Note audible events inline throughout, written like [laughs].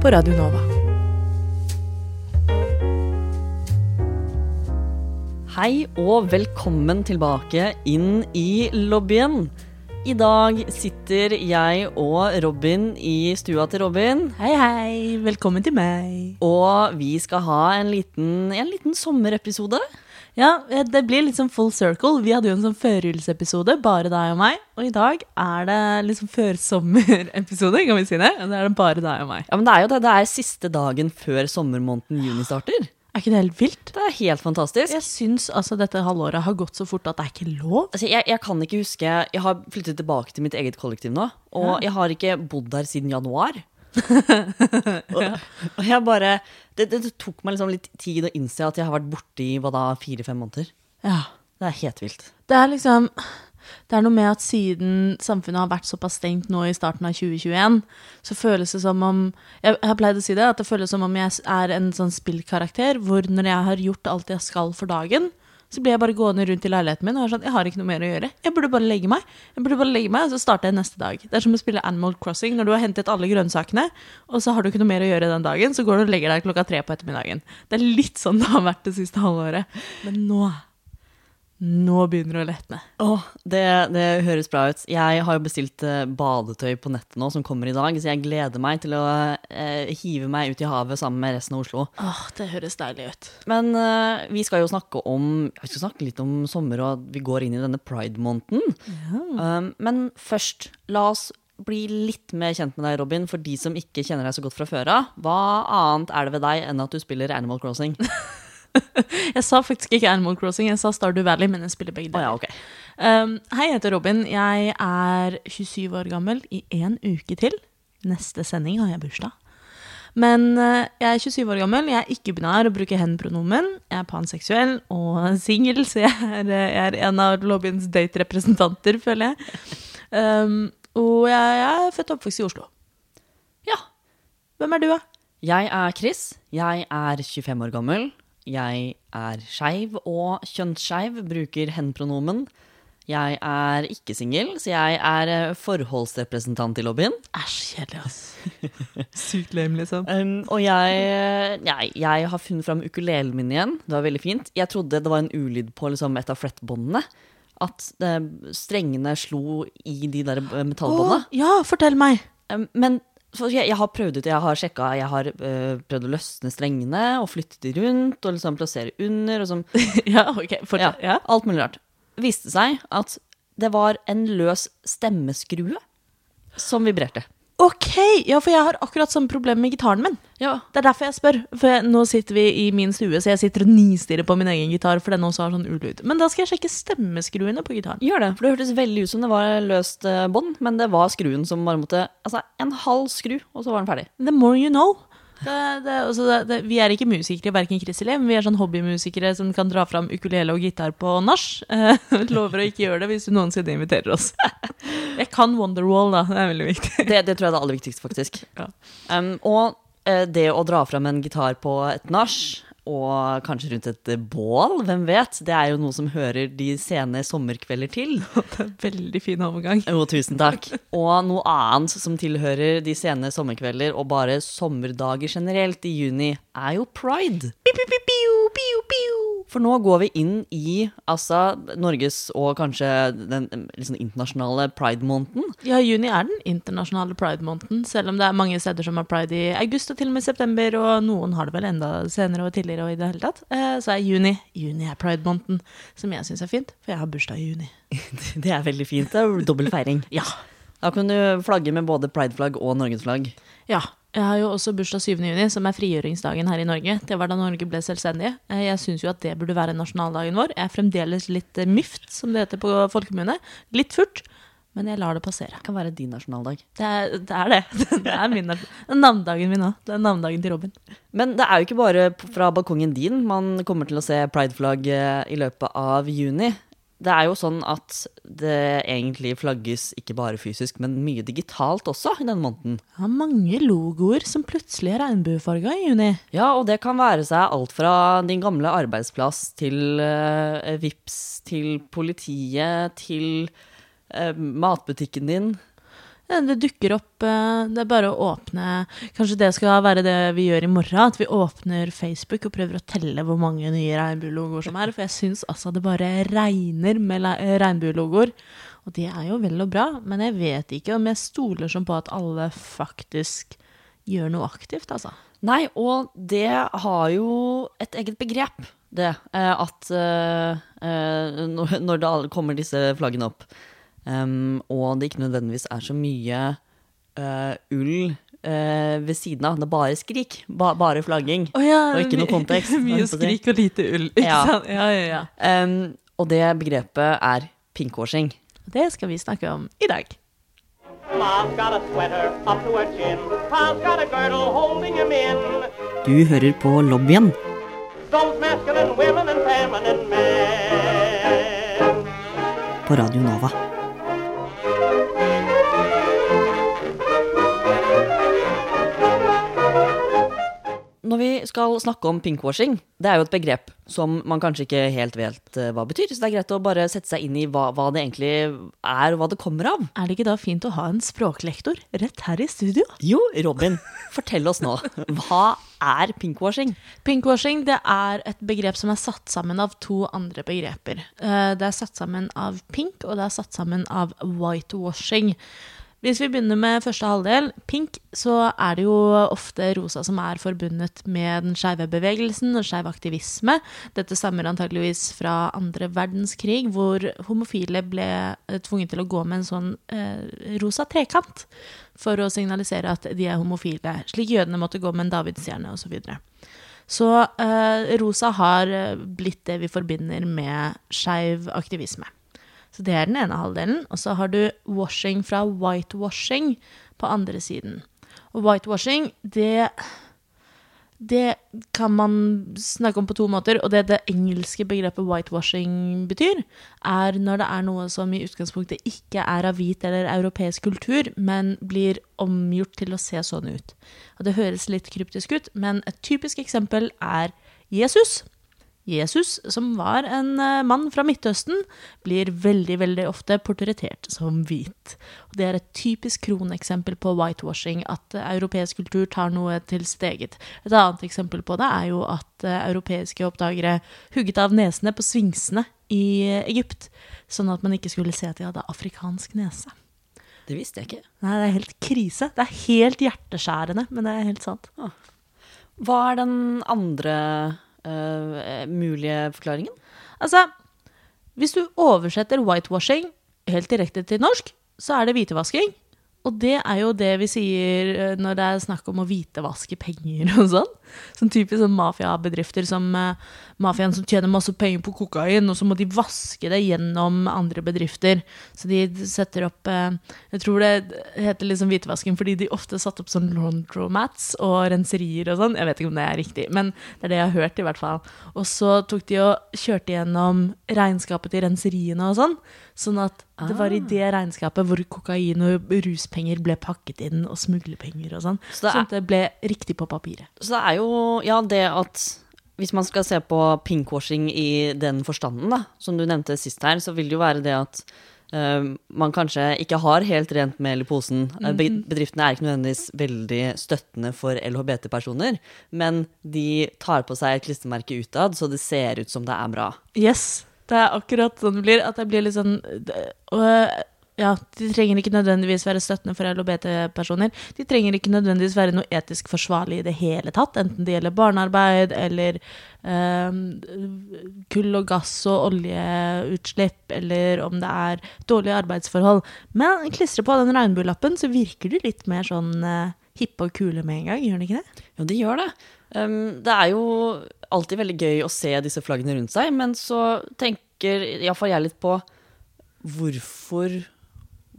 på Radio Nova. Hei og velkommen tilbake inn i lobbyen. I dag sitter jeg og Robin i stua til Robin. Hei, hei. Velkommen til meg. Og vi skal ha en liten, en liten sommerepisode. Ja, eh, det blir liksom full circle. Vi hadde jo en sånn førjulsepisode, bare deg og meg. Og i dag er det liksom førsommerepisode, kan vi si det? Det er det bare deg og meg. Ja, men det er jo det. Det er siste dagen før sommermåneden juni starter. Er ikke det helt vilt? Det er helt fantastisk. Jeg syns altså dette halvåret har gått så fort at det er ikke lov. Altså, jeg, jeg kan ikke huske Jeg har flyttet tilbake til mitt eget kollektiv nå. Og jeg har ikke bodd der siden januar. [laughs] og, og jeg bare det, det, det tok meg liksom litt tid å innse at jeg har vært borte i hva da, fire-fem måneder. Ja. Det er helt vilt. Det er liksom Det er noe med at siden samfunnet har vært såpass stengt nå i starten av 2021, så føles det som om Jeg jeg har pleid å si det, at det føles som om jeg er en sånn spillkarakter hvor når jeg har gjort alt jeg skal for dagen, så ble jeg bare gående rundt i leiligheten min og var sånn Jeg har ikke noe mer å gjøre. Jeg burde bare legge meg. Jeg burde bare legge meg, Og så starter jeg neste dag. Det er som å spille Animal Crossing når du har hentet alle grønnsakene, og så har du ikke noe mer å gjøre den dagen, så går du og legger deg klokka tre på ettermiddagen. Det er litt sånn [laughs] det har vært det siste halvåret. Men nå Nå begynner det å letne. Åh, det, det høres bra ut. Jeg har jo bestilt eh, badetøy på nettet nå, som kommer i dag, så jeg gleder meg til å eh, hive meg ut i havet sammen med resten av Oslo. Åh, det høres deilig ut. Men eh, vi skal jo snakke om Vi skal snakke litt om sommer, og vi går inn i denne pride-måneden. Um, men først, la oss bli litt mer kjent med deg, Robin, for de som ikke kjenner deg så godt fra før av. Hva annet er det ved deg enn at du spiller Animal Crossing? [laughs] [laughs] Jeg sa faktisk ikke Animal Crossing, jeg sa Stardew Valley, men jeg spiller begge Å ja, okay. Um, hei, jeg heter Robin. Jeg er 27 år gammel i én uke til. Neste sending har jeg bursdag. Men uh, jeg er 27 år gammel, jeg er ikke-binær og bruker hen-pronomen. Jeg er panseksuell og [laughs] singel, så jeg er, eh, jeg er en av lobbyens date-representanter, føler jeg. Um, og jeg, jeg er født og oppvokst i Oslo. Ja. Hvem er du, da? Jeg er Chris. Jeg er 25 år gammel. Jeg er skeiv og kjønnsskeiv, bruker hen-pronomen. Jeg er ikke singel, så jeg er eh, forholdsrepresentant i lobbyen. Æsj, kjedelig, ass. [laughs] Sykt lame, liksom. Um, og jeg, jeg, jeg har funnet fram ukulelen min igjen. Det var veldig fint. Jeg trodde det var en ulyd på liksom, et av flettbåndene. At det, strengene slo i de der eh, metallbåndene. Å, ja, fortell meg. Um, men jeg, jeg har prøvd ut, jeg har sjekka, jeg har øh, prøvd å løsne strengene og flytte de rundt og liksom plassere under og sånn. [laughs] ja, ok. Ja, Ja. Alt mulig rart. Det viste seg at det var en løs stemmeskrue som vibrerte. Ok, ja, for jeg har akkurat samme problem med gitaren min. Ja. Det er derfor jeg spør. For jeg, nå sitter vi i min stue, så jeg sitter og nistirrer på min egen gitar, for den også har sånn ulyd. Men da skal jeg sjekke stemmeskruene på gitaren. Gjør det, for det hørtes veldig ut som det var løst eh, bånd, men det var skruen som bare måtte Altså en halv skru, og så var den ferdig. The more you know. Det, det, altså det, det, vi er ikke musikere, verken Chris eller jeg, men vi er sånn hobbymusikere som kan dra fram ukulele og gitar på nach. Eh, [laughs] lover å ikke gjøre det hvis du noensinne inviterer oss. [laughs] jeg kan Wonderwall, da. Det er veldig viktig. Det, det tror jeg er det aller viktigste, faktisk. Ja. Um, og eh, det å dra fram en gitar på et nach, og kanskje rundt et bål, hvem vet, det er jo noe som hører de sene sommerkvelder til. [laughs] Det er veldig fin overgang. Jo, tusen takk. Og noe annet som tilhører de sene sommerkvelder, og bare sommerdager generelt i juni, er jo pride. For nå går vi inn i altså, Norges og kanskje den liksom, internasjonale pride-måneden. Ja, juni er den internasjonale pride-måneden, selv om det er mange steder som har pride i august og til og med september, og noen har det vel enda senere og tidligere og i det hele tatt. Eh, Så er juni juni er pride-måneden, som jeg syns er fint, for jeg har bursdag i juni. [laughs] Det er veldig fint. Det er dobbel feiring. Ja. Da kan du flagge med både pride-flagg og norgesflagg. Ja. Jeg har jo også bursdag 7. juni, som er frigjøringsdagen her i Norge. Det var da Norge ble selvstendige. Eh, Jeg syns jo at det burde være nasjonaldagen vår. Jeg er fremdeles litt eh, myft, som det heter på folkemunne. Litt furt. Men jeg lar det passere. Det kan være din nasjonaldag. Det er det. Er det. [laughs] det er min navnedagen min òg. Det er navnedagen til Robin. Men det er jo ikke bare fra balkongen din man kommer til å se prideflagg eh, i løpet av juni. Det er jo sånn at det egentlig flagges ikke bare fysisk, men mye digitalt også i denne måneden. Ja, mange logoer som plutselig er regnbuefarga i juni. Ja, og det kan være seg alt fra din gamle arbeidsplass til uh, VIPS, til politiet, til eh, matbutikken din. Det dukker opp eh, Det er bare å åpne Kanskje det skal være det vi gjør i morgen? At vi åpner Facebook og prøver å telle hvor mange nye regnbuelogoer som er. For jeg syns altså det bare regner med eh, regnbuelogoer. Og det er jo vel og bra, men jeg vet ikke om jeg stoler sånn på at alle faktisk gjør noe aktivt, altså. Nei, og det har jo et eget begrep, det. eh, At når det kommer disse flaggene opp, em, og det ikke nødvendigvis er så mye uh, ull uh, ved siden av, det er bare skrik, ba, bare flagging. Oh, ja, Og ikke noe kontekst, [laughs] Mye skrik og lite ull. Ikke Ja. sant? Ja, ja, ja. Em, og det begrepet er pinkwashing. Det skal vi snakke om i dag. Du hører på lobbyen. På Radio Nova. Når vi skal snakke om pinkwashing, det er jo et begrep som man kanskje ikke helt vet eh, hva betyr, så det er greit å bare sette seg inn i hva, hva det egentlig er, og hva det kommer av. Er det ikke da fint å ha en språklektor rett her i studio? Jo, Robin, fortell oss nå. Hva er pinkwashing? Pinkwashing det er et begrep som er satt sammen av to andre begreper. Eh, Det er satt sammen av pink, og det er satt sammen av whitewashing. Hvis vi begynner med første halvdel, pink, så er det jo ofte rosa som er forbundet med den skeive bevegelsen og skeiv aktivisme. Dette stammer antageligvis fra andre verdenskrig, hvor homofile ble eh, tvunget til å gå med en sånn eh, rosa trekant for å signalisere at de er homofile, slik jødene måtte gå med en davidsstjerne osv. Så, så eh, rosa har eh, blitt det vi forbinder med skeiv aktivisme. Så det er den ene halvdelen. Og så har du washing fra whitewashing på andre siden. Og whitewashing, det det kan man snakke om på to måter, og det det engelske begrepet whitewashing betyr, er når det er noe som i utgangspunktet ikke er av hvit eller europeisk kultur, men blir omgjort til å se sånn ut. Og det høres litt kryptisk ut, men et typisk eksempel er Jesus. Jesus, som var en eh, mann fra Midtøsten, blir veldig, veldig ofte portrettert som hvit. Det er et typisk kroneksempel på whitewashing, at eh, europeisk kultur tar noe til sitt eget. Et annet eksempel på det er jo at eh, europeiske oppdagere hugget av nesene på sfinksene i Egypt, sånn at man ikke skulle se at de hadde afrikansk nese. Det visste jeg ikke. Nei, det er helt krise. Det er helt hjerteskjærende, men det er helt sant. Hva er den andre eh, mulige forklaringen? Altså, hvis du oversetter whitewashing helt direkte til norsk, så er det hvitevasking. Og det er jo det vi sier eh, når det er snakk om å hvitevaske penger og sånn. Sånn typisk sånn mafiabedrifter som uh, mafiaen som tjener masse penger på kokain, og så må de vaske det gjennom andre bedrifter. Så de setter opp eh, Jeg tror det heter liksom hvitvasken, fordi de ofte satte opp sånn laundromats og renserier og sånn. Jeg vet ikke om det er riktig, men det er det jeg har hørt, i hvert fall. Og så tok de og kjørte gjennom regnskapet til renseriene og sånn. Sånn at det var i det regnskapet hvor kokain og ruspenger ble pakket inn, og smuglepenger og sånn. Så Sånn at det ble riktig på papiret. Så det er jo, ja, det at hvis man skal se på pinkwashing i den forstanden, da, som du nevnte sist her, så vil det jo være det at uh, man kanskje ikke har helt rent mel i posen. Mm -hmm. Bedriftene er ikke nødvendigvis veldig støttende for LHBT-personer, men de tar på seg et klistremerke utad, så det ser ut som det er bra. Yes, det er akkurat sånn det blir. At det blir litt sånn og, ja, De trenger ikke nødvendigvis være støttende for LHBT-personer. De trenger ikke nødvendigvis være noe etisk forsvarlig i det hele tatt, enten det gjelder barnearbeid eller eh, kull og gass og oljeutslipp, eller om det er dårlige arbeidsforhold. Men klistre på den regnbuelappen, så virker du litt mer sånn eh, hippe og kule med en gang, gjør det ikke det? Jo, de gjør det. Um, det er jo alltid veldig gøy å se disse flaggene rundt seg, men så tenker iallfall jeg litt på hvorfor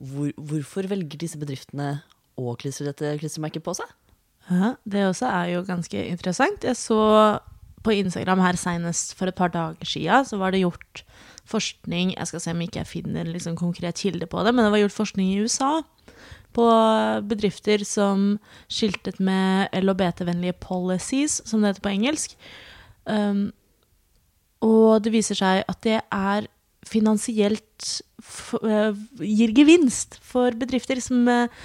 hvor, hvorfor velger disse bedriftene å klistre dette klistremerket på seg? Ja, det også er jo ganske interessant. Jeg så på Instagram her senest for et par dager siden, så var det gjort forskning Jeg skal se om ikke jeg finner liksom konkret kilde på det, men det var gjort forskning i USA på bedrifter som skiltet med LHBT-vennlige policies, som det heter på engelsk. Um, og det viser seg at det er finansielt eh, gir gevinst for bedrifter som eh,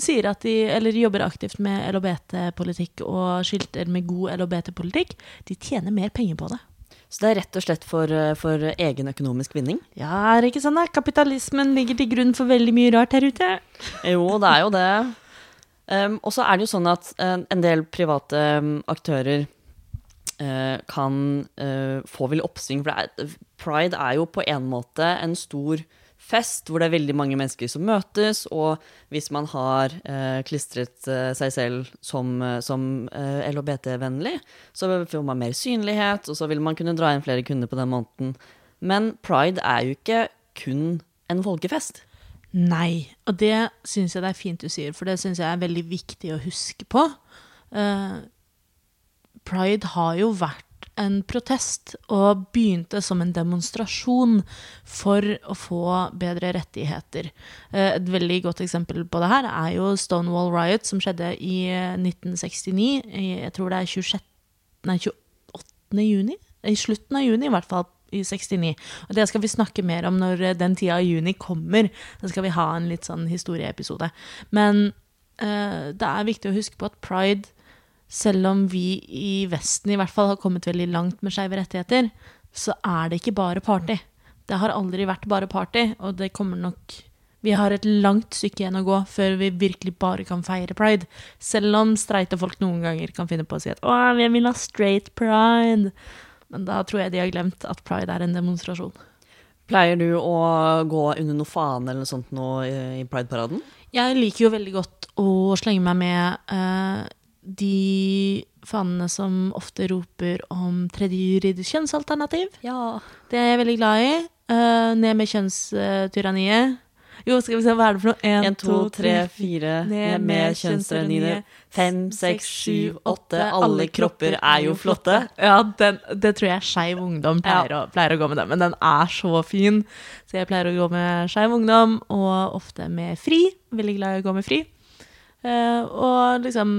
sier at de eller jobber aktivt med LHBT-politikk og skilter med god LHBT-politikk. De tjener mer penger på det. Så det er rett og slett for, eh, for egen økonomisk vinning? Ja, er det ikke sånn da? Kapitalismen ligger til grunn for veldig mye rart her ute. Jo, det er jo det. Um, og så er det jo sånn at en del private um, aktører uh, kan uh, få vel oppsving. For det er, pride er jo på en måte en stor fest hvor det er veldig mange mennesker som møtes, og hvis man har eh, klistret eh, seg selv som, eh, som eh, LHBT-vennlig, så får man mer synlighet, og så vil man kunne dra inn flere kunder på den måneden. Men pride er jo ikke kun en folkefest. Nei, og det syns jeg det er fint du sier, for det syns jeg er veldig viktig å huske på. Eh, Pride har jo vært en protest, og begynte som en demonstrasjon for å få bedre rettigheter. Eh, Et veldig godt eksempel på det her er jo Stonewall Riot, som skjedde i eh, 1969. Jeg tror det er 26, nei, 28. juni? I slutten av juni, i hvert fall. I 69. Og det skal vi snakke mer om når eh, den tida av juni kommer. Da skal vi ha en litt sånn historieepisode. Men uh, det er viktig å huske på at pride selv om vi i Vesten i hvert fall har kommet veldig langt med skeive rettigheter, så er det ikke bare party. Det har aldri vært bare party, og det kommer nok Vi har et langt stykke igjen å gå før vi virkelig bare kan feire pride. Selv om streite folk noen ganger kan finne på å si at 'Å, vi vil ha straight pride'. Men da tror jeg de har glemt at pride er en demonstrasjon. Pleier du å gå under noe fane eller noe sånt nå i Pride-paraden? Jeg liker jo veldig godt å slenge meg med eh, de fanene som ofte roper om tredje juridisk kjønnsalternativ. Ja. Det er jeg veldig glad i. Uh, ned med kjønnstyranniet. Jo, skal vi se, hva er det for noe? En, to, tre, fire, ned med kjønnstyranniet. Fem, seks, sju, åtte. Alle kropper er jo flotte. Ja, den, det tror jeg Skeiv Ungdom pleier, å, pleier å gå med den, men den er så fin. Så jeg pleier å gå med Skeiv Ungdom, og ofte med Fri. Veldig glad i å gå med Fri. Uh, og liksom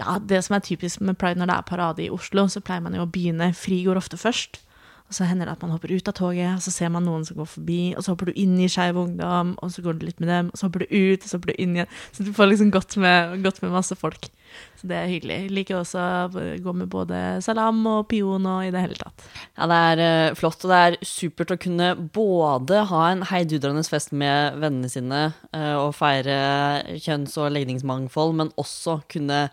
Ja, det som er typisk med pride når det er parade i Oslo, så pleier man jo å begynne Fri går ofte først. Og så hender det at man hopper ut av toget, og så ser man noen som går forbi, og så hopper du inn i Skeiv Ungdom, og så går du litt med dem, og så hopper du ut, og så hopper du inn igjen. Så du får liksom gått med, gått med masse folk. Så det er hyggelig. Jeg liker også å gå med både salam og pion og i det hele tatt. Ja, det er eh, flott, og det er supert å kunne både ha en heidudrende fest med vennene sine eh, og feire kjønns- og legningsmangfold, men også kunne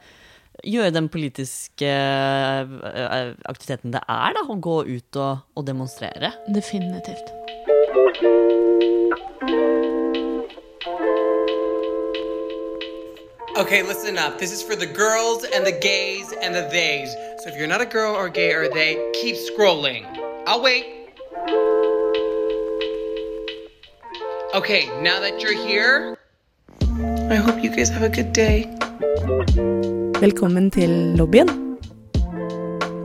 gjøre den politiske eh, aktiviteten det er, da, å gå ut og, og demonstrere. Definitivt. Okay, listen up. This is for the girls and the gays and the theys. So if you're not a girl or gay or they, keep scrolling. I'll wait. Okay, now that you're here, I hope you guys have a good day. Velkommen til lobbyen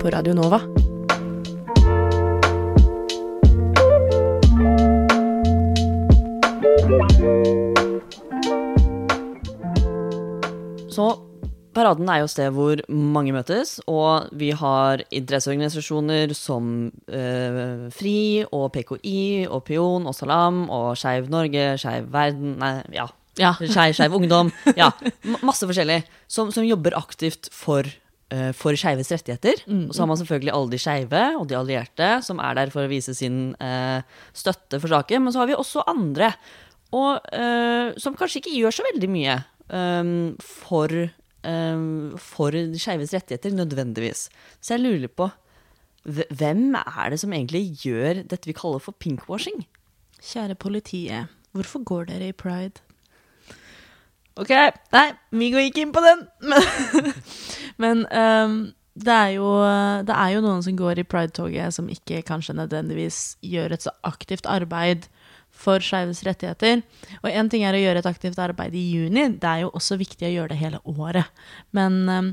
på Radio Nova. Så paraden er jo sted hvor mange møtes, og vi har interesseorganisasjoner som eh, FRI og PKI og Pion og Salam og Skeiv Norge, Skeiv Verden Nei, ja. Ja. Skeiv Ungdom. Ja, masse forskjellig. Som, som jobber aktivt for, uh, for skeives rettigheter. Og så har man selvfølgelig alle de skeive og de allierte som er der for å vise sin uh, støtte for saken. Men så har vi også andre, og, uh, som kanskje ikke gjør så veldig mye um, for, um, for skeives rettigheter nødvendigvis. Så jeg lurer på hvem er det som egentlig gjør dette vi kaller for pinkwashing? Kjære politiet, hvorfor går dere i pride? Ok, nei, vi går ikke inn på den. Men, [laughs] men um, det, er jo, det er jo noen som går i pride-toget som ikke kanskje nødvendigvis gjør et så aktivt arbeid for skeives rettigheter. Og én ting er å gjøre et aktivt arbeid i juni, det er jo også viktig å gjøre det hele året. Men um,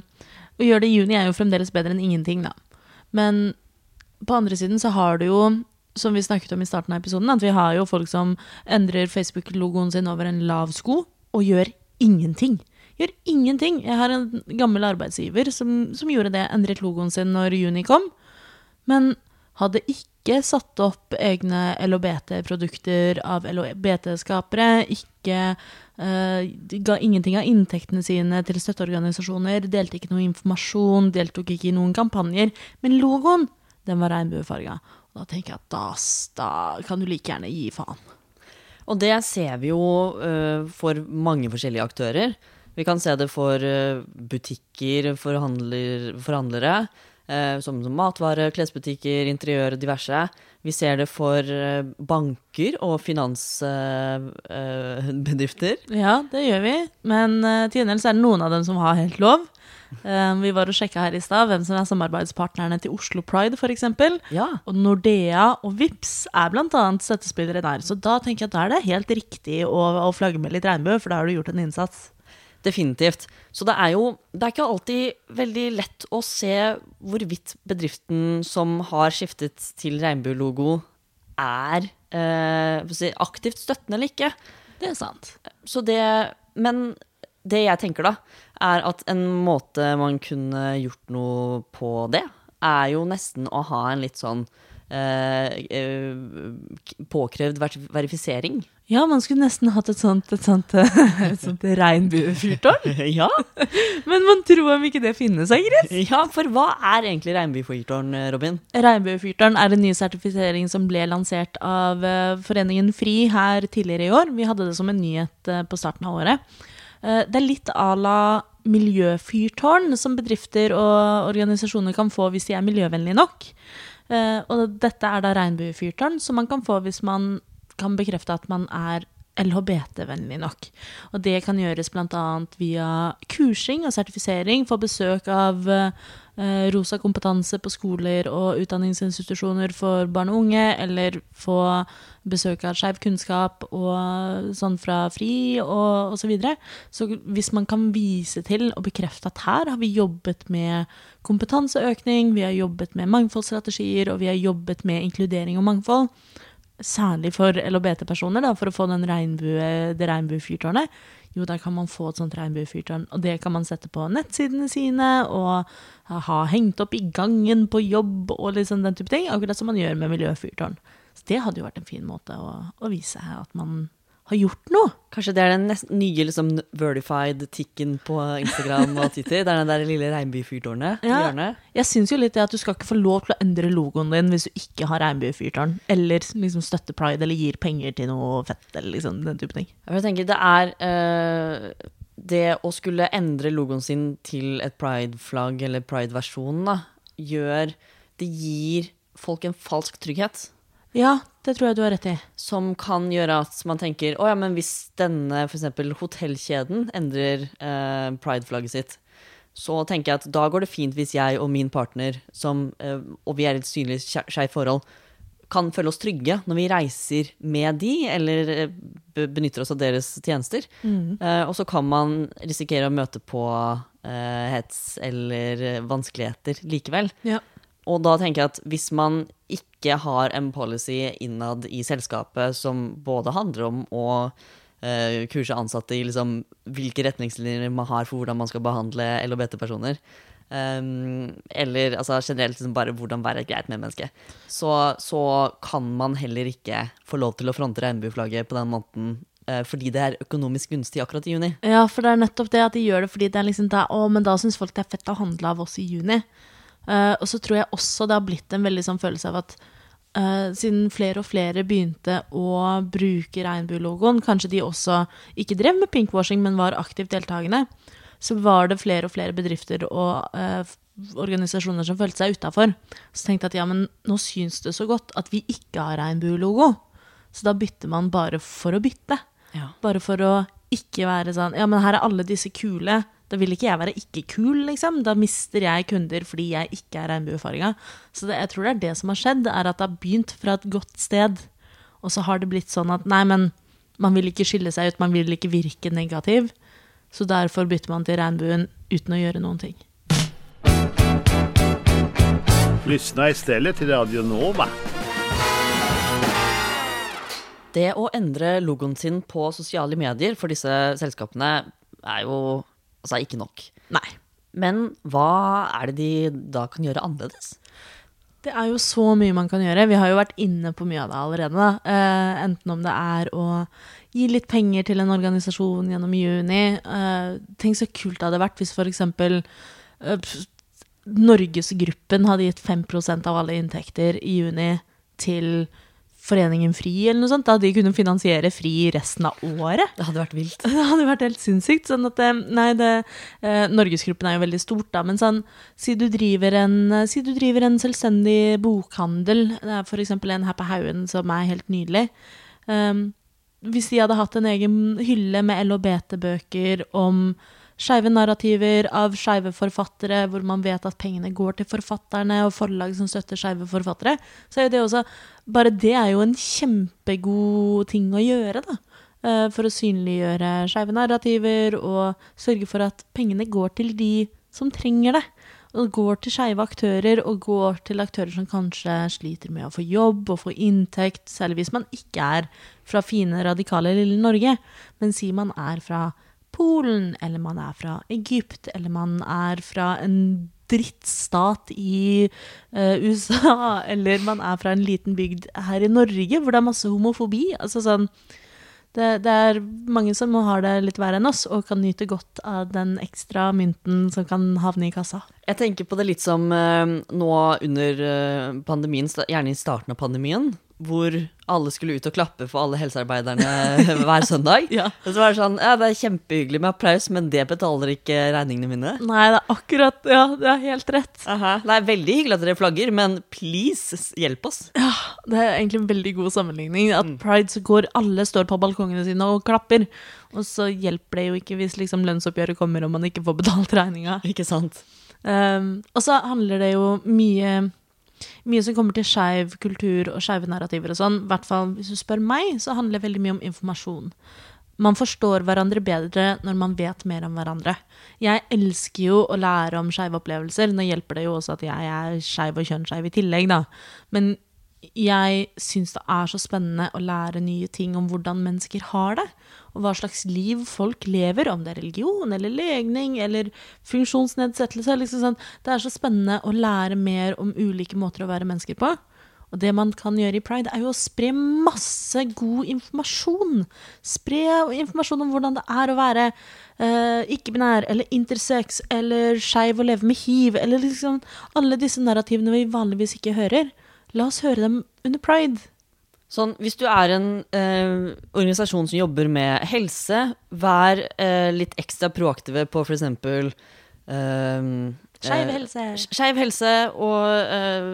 å gjøre det i juni er jo fremdeles bedre enn ingenting, da. Men på andre siden så har du jo, som vi snakket om i starten av episoden, at vi har jo folk som endrer Facebook-logoen sin over en lav sko, og gjør ingenting. Gjør ingenting. Jeg har en gammel arbeidsgiver som, som gjorde det, endret logoen sin når juni kom, men hadde ikke satt opp egne LHBT-produkter av LHBT-skapere, ikke uh, ga ingenting av inntektene sine til støtteorganisasjoner, delte ikke noe informasjon, deltok ikke i noen kampanjer, men logoen, den var regnbuefarga. Da tenker jeg at da, da kan du like gjerne gi faen. Og det ser vi jo eh, for mange forskjellige aktører. Vi kan se det for eh, butikker, forhandler, forhandlere, eh, som, matvare, klesbutikker, interiør diverse. Vi ser det for banker og finansbedrifter. Ja, det gjør vi. Men til gjengjeld så er det noen av dem som har helt lov. Eh, vi var og sjekka her i stad hvem som er samarbeidspartnerne til Oslo Pride, f.eks. ja. Og Nordea og Vips er bl.a. støttespillere der. Så da tenker jeg at da er det helt riktig å, å flagge med litt regnbue, for da har du gjort en innsats. Definitivt. Så det er jo det er ikke alltid veldig lett å se hvorvidt bedriften som har skiftet til regnbuelogo, er eh, aktivt støttende eller ikke. Det er sant. Så det Men det jeg tenker, da, er at en måte man kunne gjort noe på det, er jo nesten å ha en litt sånn eh, eh, påkrevd ver- verifisering. Ja, man skulle nesten hatt et sånt, et sånt, [laughs] et sånt regnbuefyrtårn. [laughs] ja. Men man tror om ikke det finnes, Ingrid. ja, for hva er egentlig regnbuefyrtårn, Robin? Regnbuefyrtårn er en ny sertifisering som ble lansert av eh, Foreningen FRI her tidligere i år. Vi hadde det som en nyhet eh, på starten av året. Eh, Det er litt à la miljøfyrtårn som bedrifter og organisasjoner kan få hvis de er miljøvennlige nok. Eh, Og dette er da regnbuefyrtårn som man kan få hvis man kan bekrefte at man er LHBT-vennlig nok. Og det kan gjøres bl.a. via kursing og sertifisering, for besøk av eh, Rosa kompetanse på skoler og utdanningsinstitusjoner for barn og unge, eller få besøk av Skeiv kunnskap og sånn fra FRI og osv. Så, videre. så hvis man kan vise til og bekrefte at her har vi jobbet med kompetanseøkning, vi har jobbet med mangfoldsstrategier, og vi har jobbet med inkludering og mangfold, særlig for LHBT-personer, for å få regnbue, det regnbuefyrtårnet, jo, der kan man få et sånt regnbuefyrtårn. Og det kan man sette på nettsidene sine, og ha hengt opp i gangen på jobb, og liksom den type ting. Akkurat som man gjør med miljøfyrtårn. Så det hadde jo vært en fin måte å, å vise at man har gjort noe. Kanskje det er den nest, nye liksom, verified ticken på Instagram og Twitter? Det er den der lille regnbuefyrtårnet i hjørnet? Jeg syns jo litt det at du skal ikke få lov til å endre logoen din hvis du ikke har regnbuefyrtårn, eller liksom støtter pride, eller gir penger til noe fett, eller liksom den type ting. Jeg tenker det er eh, Det å skulle endre logoen sin til et pride-flagg, eller pride-versjon, da, gjør Det gir folk en falsk trygghet. Ja, det tror jeg du har rett i. Som kan gjøre at man tenker Å ja, men hvis denne for eksempel hotellkjeden endrer eh, pride-flagget sitt, så tenker jeg at da går det fint hvis jeg og min partner, som, eh, og vi er i et synlig skeivt forhold, kan føle oss trygge når vi reiser med de, eller eh, benytter oss av deres tjenester. Eh, og så kan man risikere å møte på eh, hets eller eh, vanskeligheter likevel. Ja. Og da tenker jeg at hvis man ikke har en policy innad i selskapet som både handler om å eh, kurse ansatte i liksom, hvilke retningslinjer man har for hvordan man skal behandle LHBT-personer, um, eller altså, generelt liksom, bare hvordan være et greit medmenneske, så, så kan man heller ikke få lov til å fronte regnbueflagget på den måten eh, fordi det er økonomisk gunstig akkurat i juni. Ja, for det er nettopp det at de gjør det fordi det er liksom det, Å, men da syns folk det er fett å handle av oss i juni. Eh, og så tror jeg også det har blitt en veldig sånn følelse av at uh, siden flere og flere begynte å bruke regnbuelogoen, kanskje de også ikke drev med pinkwashing, men var aktivt deltakende, så var det flere og flere bedrifter og uh, organisasjoner som følte seg utafor. Så tenkte jeg at ja, men nå syns det så godt at vi ikke har regnbuelogo. Så da bytter man bare for å bytte. Ja. Bare for å ikke være sånn Ja, men her er alle disse kule. Da vil ikke jeg være ikke kul, liksom. Da mister jeg kunder fordi jeg ikke er regnbuefarga. Så det, jeg tror det er det som har skjedd, er at det har begynt fra et godt sted. Og så har det blitt sånn at nei, men man vil ikke skille seg ut, man vil ikke virke negativ. Så derfor bytter man til regnbuen uten å gjøre noen ting. Lyssna stedet til Radio Nova. Det å endre logoen sin på sosiale medier for disse selskapene er jo altså ikke nok. Nei. Men hva er det de da kan gjøre annerledes? Det er jo så mye man kan gjøre. Vi har jo vært inne på mye av det allerede. Eh, enten om det er å gi litt penger til en organisasjon gjennom juni. Eh, tenk så kult det hadde vært hvis f.eks. Eh, Norgesgruppen hadde gitt 5% av alle inntekter i juni til Foreningen FRI, eller noe sånt. Da de kunne finansiere FRI resten av året. Det hadde vært vilt. [laughs] Det hadde vært helt sinnssykt. Sånn at, eh, nei, det, eh, Norgesgruppen er jo veldig stort, da, men sånn, si du driver en, eh, si du driver en selvstendig bokhandel, det er f.eks. en her på Haugen som er helt nydelig. Um, hvis de hadde hatt en egen hylle med LHBT-bøker om skeive narrativer av skeive forfattere, hvor man vet at pengene går til forfatterne og forlag som støtter skeive forfattere, så er jo det også Bare det er jo en kjempegod ting å gjøre, da. eh, For å synliggjøre skeive narrativer og sørge for at pengene går til de som trenger det. Og går til skeive aktører, og går til aktører som kanskje sliter med å få jobb og få inntekt, særlig hvis man ikke er fra fine, radikale lille Norge, men sier man er fra Polen, eller man er fra Egypt, eller man er fra en drittstat i uh, [laughs] USA, eller man er fra en liten bygd her i Norge hvor det er masse homofobi. Altså sånn det, det er mange som har det litt verre enn oss, og kan nyte godt av den ekstra mynten som kan havne i kassa. Jeg tenker på det litt som uh, nå under eh, pandemien, gjerne i starten av pandemien, hvor alle skulle ut og klappe for alle helsearbeiderne [laughs] hver søndag. Ja. Og så var det sånn, ja, det er kjempehyggelig med applaus, men det betaler ikke regningene mine. Nei, det er akkurat Ja, det er helt rett. Det er veldig hyggelig at dere flagger, men please, hjelp oss. Ja, det er egentlig en veldig god sammenligning. At pride så går alle står på balkongene sine og klapper. Og så hjelper det jo ikke hvis liksom lønnsoppgjøret kommer og man ikke får betalt regninga. Ikke sant? Um, og så handler det jo mye mye som kommer til skeiv kultur og skeive narrativer og sånn, i hvert fall hvis du spør meg, så handler det veldig mye om informasjon. Man forstår hverandre bedre når man vet mer om hverandre. Jeg elsker jo å lære om skeive opplevelser. Nå hjelper det jo også at jeg er skeiv og kjønnsskeiv i tillegg, da. Men jeg syns det er så spennende å lære nye ting om hvordan mennesker har det. Og hva slags liv folk lever, om det er religion eller legning eller funksjonsnedsettelse. Liksom sånn. Det er så spennende å lære mer om ulike måter å være mennesker på. Og det man kan gjøre i pride, er jo å spre masse god informasjon. Spre informasjon om hvordan det er å være uh, ikke-binær eller intersex eller skeiv og leve med hiv, eller liksom alle disse narrativene vi vanligvis ikke hører. La oss høre dem under pride. Sånn, hvis du er en eh, organisasjon som jobber med helse, vær eh, litt ekstra proaktive på eksempel eh, Skeiv eh, helse. Skeiv helse og eh,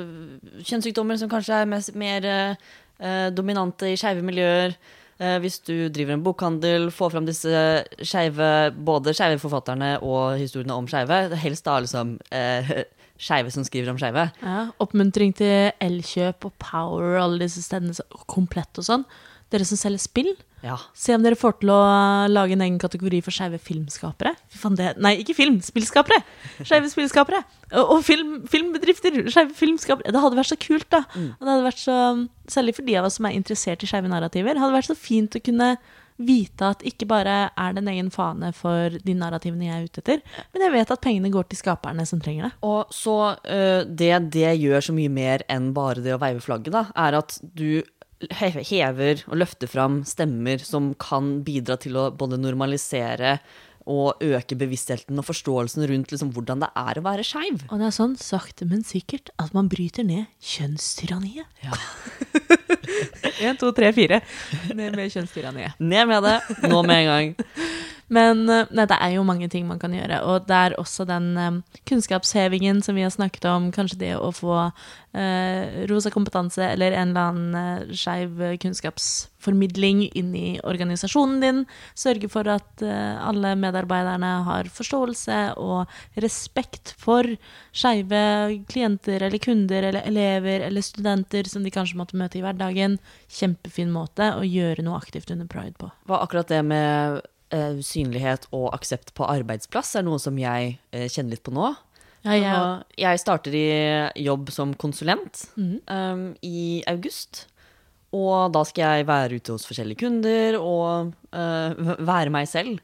kjønnssykdommer som kanskje er mest, mer eh, dominante i skeive miljøer. Eh, hvis du driver en bokhandel, få fram disse skeive Både skeive forfatterne og historiene om skeive. Helst da liksom eh, skeive som skriver om skeive. Ja, oppmuntring til Elkjøp og Power og alle disse stedene, komplett og sånn. Dere som selger spill, Ja. se om dere får til å lage en egen kategori for skeive filmskapere. Det Nei, ikke film, spillskapere! Skeive spillskapere. Og, film, filmbedrifter. Skeive filmskapere. Det hadde vært så kult, da. Og det hadde vært så, Særlig for de av oss som er interessert i skeive narrativer, hadde vært så fint å kunne vite at ikke bare er det en egen fane for de narrativene jeg er ute etter, men jeg vet at pengene går til skaperne som trenger det. Og så uh, det det gjør så mye mer enn bare det å veive flagget, da, er at du hever og løfter fram stemmer som kan bidra til å både normalisere og øke bevisstheten og forståelsen rundt liksom, hvordan det er å være skeiv. Og det er sånn, sakte, men sikkert, at man bryter ned kjønnstyranniet. Ja. [laughs] Én, to, tre, fire. Ned med kjønnstyranniet. Ned med det, nå med en gang. Men eh, nei, det er jo mange ting man kan gjøre. Og det er også den eh, kunnskapshevingen som vi har snakket om. Kanskje det å få eh, rosa kompetanse eller en eller annen eh, skeiv kunnskapsformidling inn i organisasjonen din. Sørge for at eh, alle medarbeiderne har forståelse og respekt for skeive klienter eller kunder eller elever eller studenter som de kanskje måtte møte i hverdagen. Kjempefin måte å gjøre noe aktivt under pride på. Hva akkurat det med eh, synlighet og aksept på arbeidsplass er noe som jeg uh, kjenner litt på nå. Ja, ja. Jeg starter i jobb som konsulent um, i august. Og da skal jeg være ute hos forskjellige kunder og eh, være meg selv,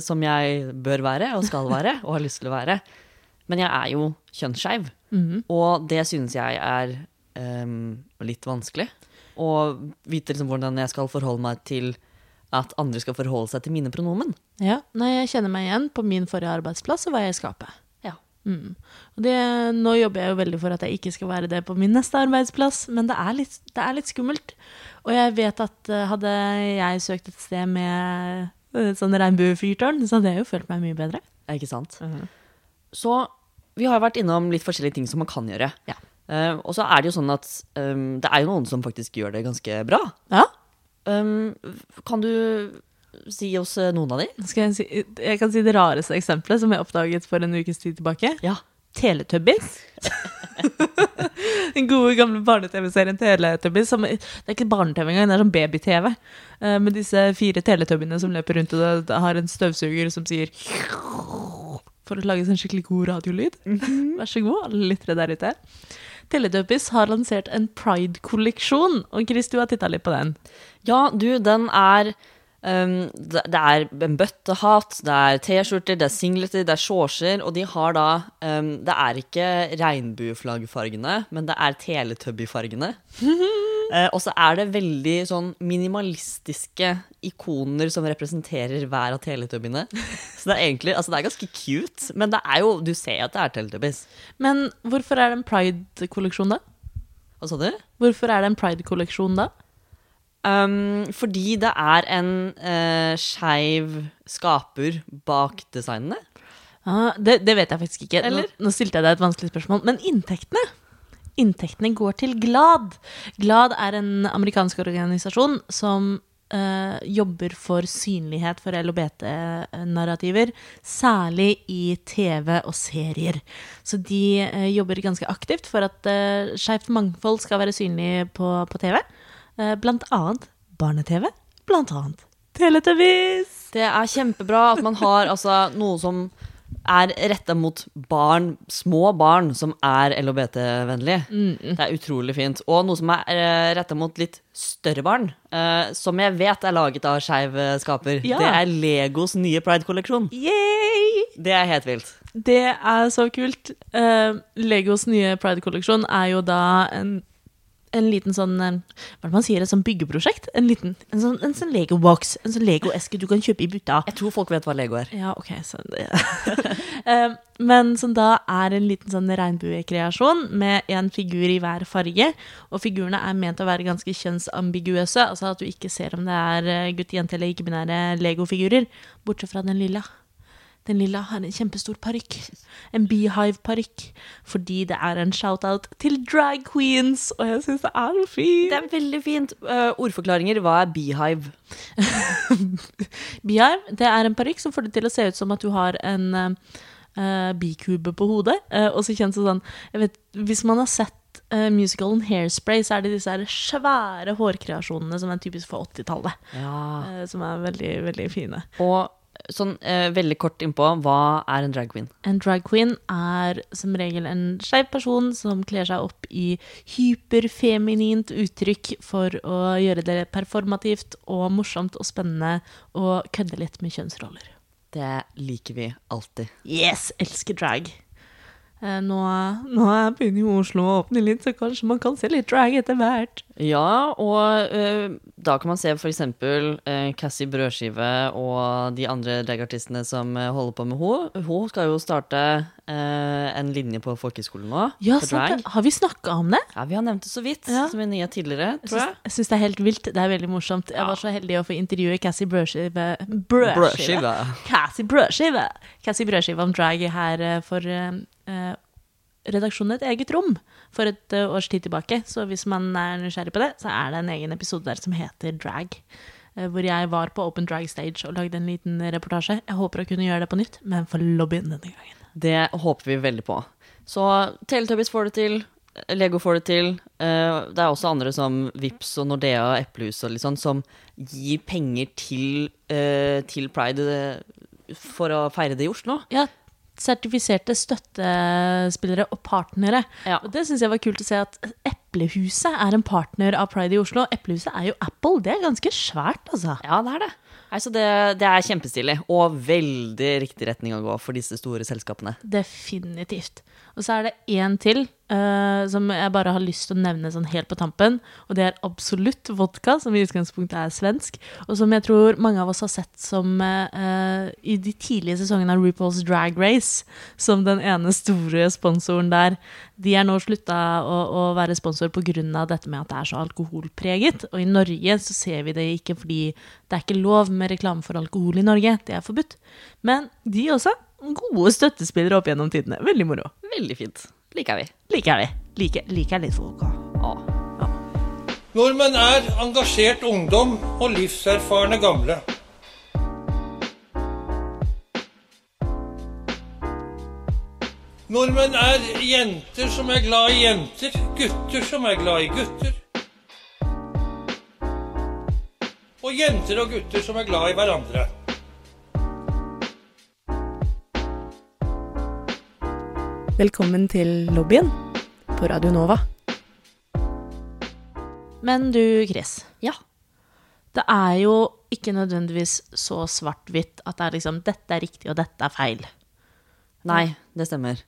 som jeg bør være og skal [laughs] være og har lyst til å være. Men jeg er jo kjønnsskeiv, og det synes jeg er um, litt vanskelig. Å vite liksom hvordan jeg skal forholde meg til at andre skal forholde seg til mine pronomen. Ja, nei, jeg kjenner meg igjen. På min forrige arbeidsplass og hva jeg skaper. Ja. Mm. Og det, nå jobber jeg jo veldig for at jeg ikke skal være det på min neste arbeidsplass, men det er litt, det er litt skummelt. Og jeg vet at eh, hadde jeg søkt et sted med eh, sånn regnbuefyrtårn, så hadde jeg jo følt meg mye bedre. Ikke sant? Så vi har vært innom litt forskjellige ting som man kan gjøre. Ja. Uh, og så er det jo sånn at um, det er jo noen som faktisk gjør det ganske bra. Ja, Um, kan du si oss eh, noen av de? skal jeg, si, jeg kan si det rareste eksempelet som jeg oppdaget for en ukes tid tilbake. Ja. Teletubbies. Den gode, gamle barne-TV-serien Teletubbies. Som, det er ikke barne-TV engang, det er sånn baby-TV. Uh, med disse fire teletubbiene som løper rundt, og har en støvsuger som sier For å lage en skikkelig god radiolyd. Vær så god, alle lyttere der ute. Teletubbies har lansert en Pride-kolleksjon, og Chris, du har titta litt på den. Ja, du, den er um, det, er en bøttehatt, det er T-skjorter, det er singleter, det er shortser, og de har da um, Det er ikke regnbueflaggfargene, men det er Teletubby-fargene. Eh, og så er det veldig sånn minimalistiske ikoner som representerer hver av teletubbyene. Så det er egentlig, altså det er ganske cute, men det er jo, du ser at det er teletubbies. Men hvorfor er det en Pride-kolleksjon, da? Hva sa du? Hvorfor er det en Pride-kolleksjon da? Um, fordi det er en uh, skeiv skaper bak designene. Ah, det, det vet jeg faktisk ikke. Nå, Eller? nå stilte jeg deg et vanskelig spørsmål. Men inntektene? Inntektene går til GLAD. GLAD er en amerikansk organisasjon som uh, jobber for synlighet for LHBT-narrativer, særlig i TV og serier. Så de uh, jobber ganske aktivt for at uh, skeivt mangfold skal være synlig på, på TV. Eh, blant annet barne-TV. Blant annet Teletubbies. Det er kjempebra at man har altså, noe som er retta mot barn, små barn som er LHBT-vennlige. Det er utrolig fint. Og noe som er uh, retta mot litt større barn, uh, som jeg vet er laget av skeiv skaper. Ja. Det er Legos nye Pride-kolleksjon. Yay! Det er helt vilt. Det er så kult. Uh, Legos nye Pride-kolleksjon er jo da en, en liten sånn eh, Hva er det man sier? Et sånn byggeprosjekt? En liten, en sånn, en sånn Lego-box. En sånn Lego-eske du kan kjøpe i butta. Jeg tror folk vet hva Lego er. Ja, ok, så det. [laughs] Eh, Men som da er en liten sånn regnbuekreasjon med en figur i hver farge. Og figurene er ment å være ganske kjønnsambiguøse, altså at du ikke ser om det er eh, gutt, jente eller ikke-binære Lego-figurer, bortsett fra den lilla. Den lilla har en kjempestor parykk. En beehive-parykk. Fordi det er en shout-out til drag queens, og jeg syns det er så fint. Det er veldig fint. Uh, ordforklaringer. Hva er beehive? [laughs] Beehive, det er en parykk som får det til å se ut som at du har en uh, bikube på hodet. Uh, og så kjennes det sånn jeg vet, Hvis man har sett uh, musicalen Hairspray, så er det disse svære hårkreasjonene som er typisk for 80-tallet. Ja. Uh, som er veldig, veldig fine. Og sånn eh, veldig kort innpå, hva er en drag queen? En drag queen er som regel en skeiv person som kler seg opp i hyperfeminint uttrykk for å gjøre det performativt og morsomt og spennende og kødde litt med kjønnsroller. Det liker vi alltid. Yes, elsker drag. Eh, Nå, nå begynner jo Oslo å åpne litt, så kanskje man kan se litt drag etter hvert. Ja, og uh, da kan man se for eksempel uh, Cassie Brødskive og de andre dragartistene som uh, holder på med henne. Hun skal jo starte uh, en linje på folkehøyskolen nå. Ja, sant Har vi snakka om det? Ja, vi har nevnt det så vidt, Ja. som en nyhet tidligere, tror jeg. jeg syns det er helt vilt. Det er veldig morsomt. Jeg Ja. var så heldig å få intervjue Cassie Brødskive Brødskive. Brødskive. Cassie Brødskive. Cassie Brødskive om drag her eh, for eh, eh, redaksjonen Et eget rom for et eh, års tid tilbake. Så hvis man er nysgjerrig på det, så er det en egen episode der som heter Drag. eh, Hvor jeg var på Open Drag Stage og lagde en liten reportasje. Jeg håper å kunne gjøre det på nytt, men for lobbyen denne gangen. Det håper vi veldig på. Så Teletubbies får det til. Lego får det til. Eh, det er også andre som Vips og Nordea og Eplehus og litt sånn, som gir penger til, til Pride for å feire det i Oslo. Ja, sertifiserte støttespillere og partnere. Ja. Og det syns jeg var kult å se at Eplehuset er en partner av Pride i Oslo. Eplehuset er jo Apple. Det er ganske svært, altså. Ja, det er det. Altså det, det er kjempestilig, og veldig riktig retning å gå for disse store selskapene. Definitivt. Og så er det én til eh, som jeg bare har lyst til å nevne sånn helt på tampen. Og det er Absolutt vodka, som i utgangspunktet er svensk. Og som jeg tror mange av oss har sett som uh, i de tidlige sesongene av RuPaul's Drag Race, som den ene store sponsoren der. De er nå slutta å, å være sponsor pga. dette med at det er så alkoholpreget. Og i Norge så ser vi det ikke fordi det er ikke lov med reklame for alkohol i Norge. Det er forbudt. Men de også. Gode støttespillere opp gjennom tidene. Veldig moro. Veldig fint. Liker vi. Liker vi. Liker, liker litt folk òg. Ja. Nordmenn er engasjert ungdom og livserfarne gamle. Nordmenn er jenter som er glad i jenter, gutter som er glad i gutter. Og jenter og gutter som er glad i hverandre. Velkommen til lobbyen på Radio Nova. Men du, Chris. Ja. Det er jo ikke nødvendigvis så svart-hvitt at det er liksom dette er riktig og dette er feil. Nei, det stemmer.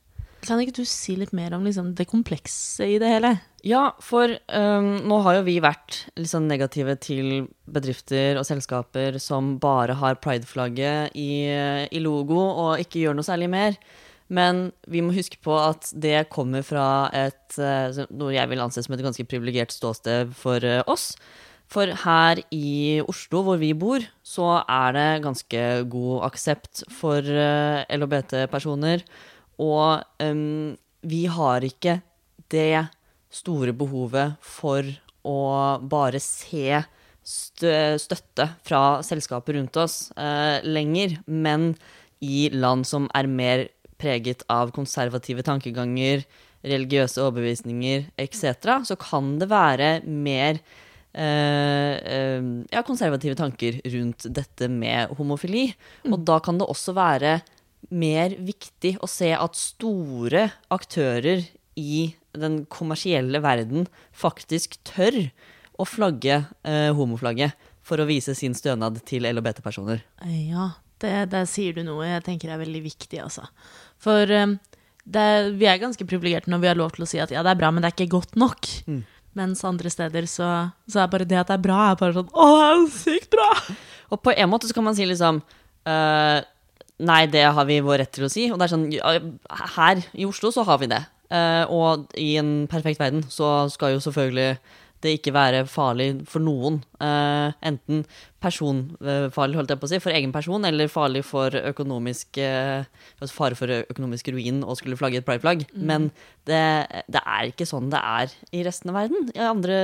Kan ikke du si litt mer om liksom det komplekse i det hele? Ja, for um, nå har jo vi vært litt sånn negative til bedrifter og selskaper som bare har prideflagget i, i logo og ikke gjør noe særlig mer. Men vi må huske på at det kommer fra et, eh, noe jeg vil anse som et ganske privilegert ståsted for eh, oss. For her i Oslo, hvor vi bor, så er det ganske god aksept for eh, LHBT-personer. Og um, vi har ikke det store behovet for å bare se støtte fra selskaper rundt oss uh, lenger, men i land som er mer preget av konservative tankeganger, religiøse overbevisninger etc., så kan det være mer eh, eh, ja, konservative tanker rundt dette med homofili. Og da kan det også være mer viktig å se at store aktører i den kommersielle verden faktisk tør å flagge eh, homoflagget for å vise sin stønad til LHBT-personer. Ja, det, der sier du noe jeg tenker er veldig viktig, altså. For um, det, vi er ganske privilegerte når vi har lov til å si at ja, det er bra, men det er ikke godt nok. Mens andre steder så, så er bare det at det er bra, er bare sånn Å, det er sykt bra! Og på en måte så kan man si liksom uh, Nei, det har vi vår rett til å si. Og det er sånn Her i Oslo så har vi det. Uh, og i en perfekt verden så skal jo selvfølgelig det ikke være farlig for noen. Uh, enten personfarlig, holdt jeg på å si, for egen person, eller farlig for økonomisk eh, fare for økonomisk ruin å skulle flagge et prideflagg. Men det, det er ikke sånn det er i resten av verden. I andre,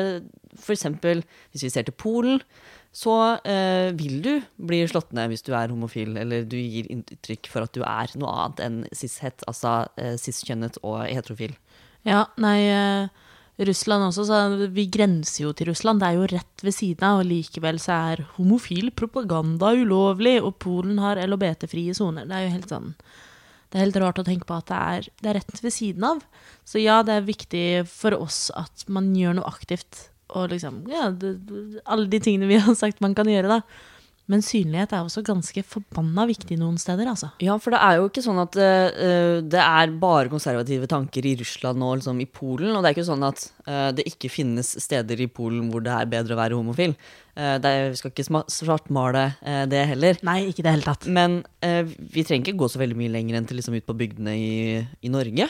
for eksempel hvis vi ser til Polen, så uh, vil du bli slått ned hvis du er homofil, eller du gir inntrykk for at du er noe annet enn cis-het, altså uh, cis-kjønnet og heterofil. Ja, nei eh, Russland også, så vi grenser jo til Russland. Det er jo rett ved siden av, og likevel så er homofil propaganda ulovlig, og Polen har LHBT-frie soner. Det er jo helt sånn Det er helt rart å tenke på at det er, det er rett ved siden av. Så ja, det er viktig for oss at man gjør noe aktivt, og liksom Ja, det, alle de tingene vi [laughs] har sagt man kan gjøre, da. Men synlighet er også ganske forbanna viktig noen steder, altså. Ja, for det er jo ikke sånn at uh, det er bare konservative tanker i Russland og liksom i Polen. Og det er ikke sånn at uh, det ikke finnes steder i Polen hvor det er bedre å være homofil. Uh, er, vi skal ikke svartmale det heller. Nei, ikke det hele tatt. Men vi trenger ikke gå så veldig mye lenger enn til liksom ut på bygdene i, i Norge.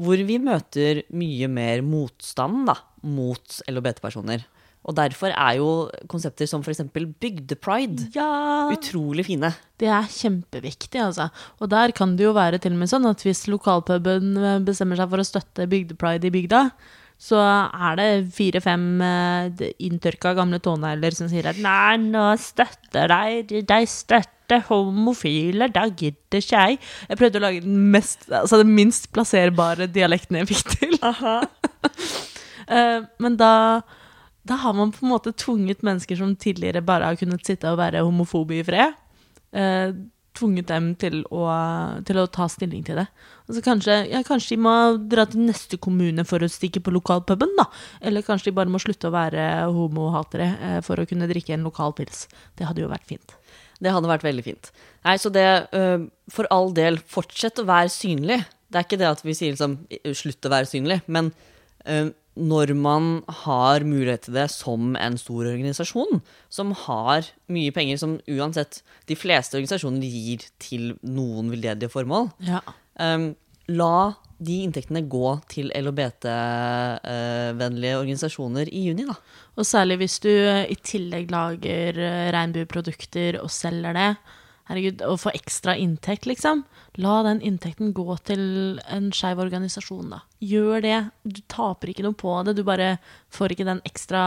Hvor vi møter mye mer motstand da, mot LHBT-personer. Og derfor er jo konsepter som f.eks. bygdepride Ja, utrolig fine. det er kjempeviktig, altså. Og der kan det jo være til og med sånn at hvis lokalpuben eh, bestemmer seg for å støtte bygdepride i bygda, så er det fire-fem eh, inntørka gamle tånegler som sier at nei, nå støtter de, de støtter homofile, da gidder ikke jeg. Jeg prøvde å lage den, mest, altså den minst plasserbare dialekten jeg fikk til. Aha. [laughs] men da, da har man på en måte tvunget mennesker som tidligere bare har kunnet sitte og være homofobe i fred, eh, tvunget dem til å, til å ta stilling til det. Altså kanskje, ja, kanskje de må dra til neste kommune for å stikke på lokalpuben, da. Eller kanskje de bare må slutte å være homohatere eh, for å kunne drikke en lokal pils. Det hadde jo vært fint. Det hadde vært veldig fint. Nei, så det øh, For all del, fortsett å være synlig. Det er ikke det at vi sier liksom slutt å være synlig, men øh, når man har mulighet til det som en stor organisasjon, som har mye penger, som uansett de fleste organisasjoner gir til noen veldedige formål, Ja. um, la de inntektene gå til LHBT-vennlige organisasjoner i juni, da. Og særlig hvis du eh, i tillegg lager eh, regnbueprodukter og selger det, herregud, å få ekstra inntekt, liksom, la den inntekten gå til en skeiv organisasjon, da. Gjør det. Du taper ikke noe på det. Du bare får ikke den ekstra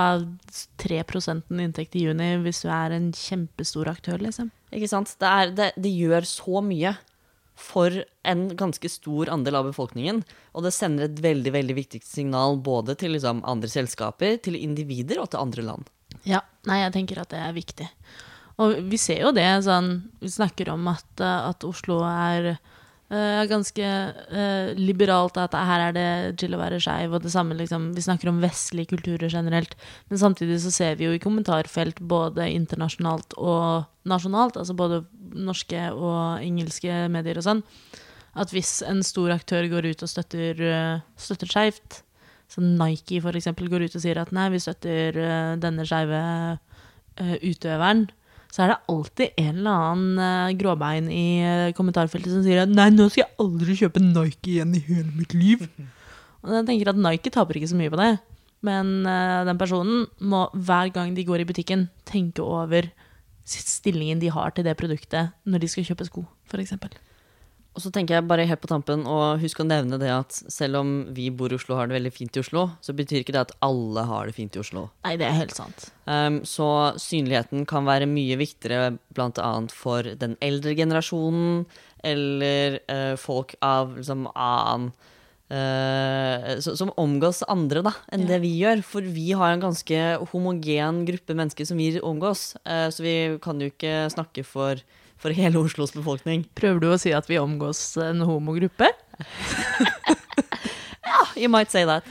3% inntekt i juni hvis du er en kjempestor aktør, liksom. Ikke sant? Det, er, det, det gjør så mye for en ganske stor andel av befolkningen. Og det sender et veldig veldig viktig signal både til liksom, andre selskaper, til individer og til andre land. Ja, nei, jeg tenker at det er viktig. Og vi ser jo det sånn Vi snakker om at, eh, at Oslo er uh, ganske uh, liberalt, at her er det chill å være skeiv, og det samme liksom Vi snakker om vestlige kulturer generelt, men samtidig så ser vi jo i kommentarfelt både internasjonalt og nasjonalt, altså både norske og engelske medier og sånn, at hvis en stor aktør går ut og støtter, støtter skeivt, så Nike for eksempel går ut og sier at nei, vi støtter denne skeive utøveren, så er det alltid en eller annen eh, gråbein i eh, kommentarfeltet som sier at nei, nå skal jeg aldri kjøpe Nike igjen i hele mitt liv. Og jeg tenker at Nike taper ikke så mye på det, men eh, den personen må hver gang de går i butikken, tenke over stillingen de har til det produktet når de skal kjøpe sko, eksempel. Og så tenker jeg bare helt på tampen, og husk å nevne det at selv om vi bor i Oslo og har det veldig fint i Oslo, så betyr ikke det at alle har det fint i Oslo. Nei, det er helt sant. Um, så synligheten kan være mye viktigere bl.a. for den eldre generasjonen, eller uh, folk av liksom annen uh, som omgås andre da, enn det vi gjør. For vi har en ganske homogen gruppe mennesker som vi omgås. Uh, så vi kan jo ikke snakke for, for hele Oslos befolkning. Prøver du å si at vi omgås en homogruppe? [laughs] ja, You might say that.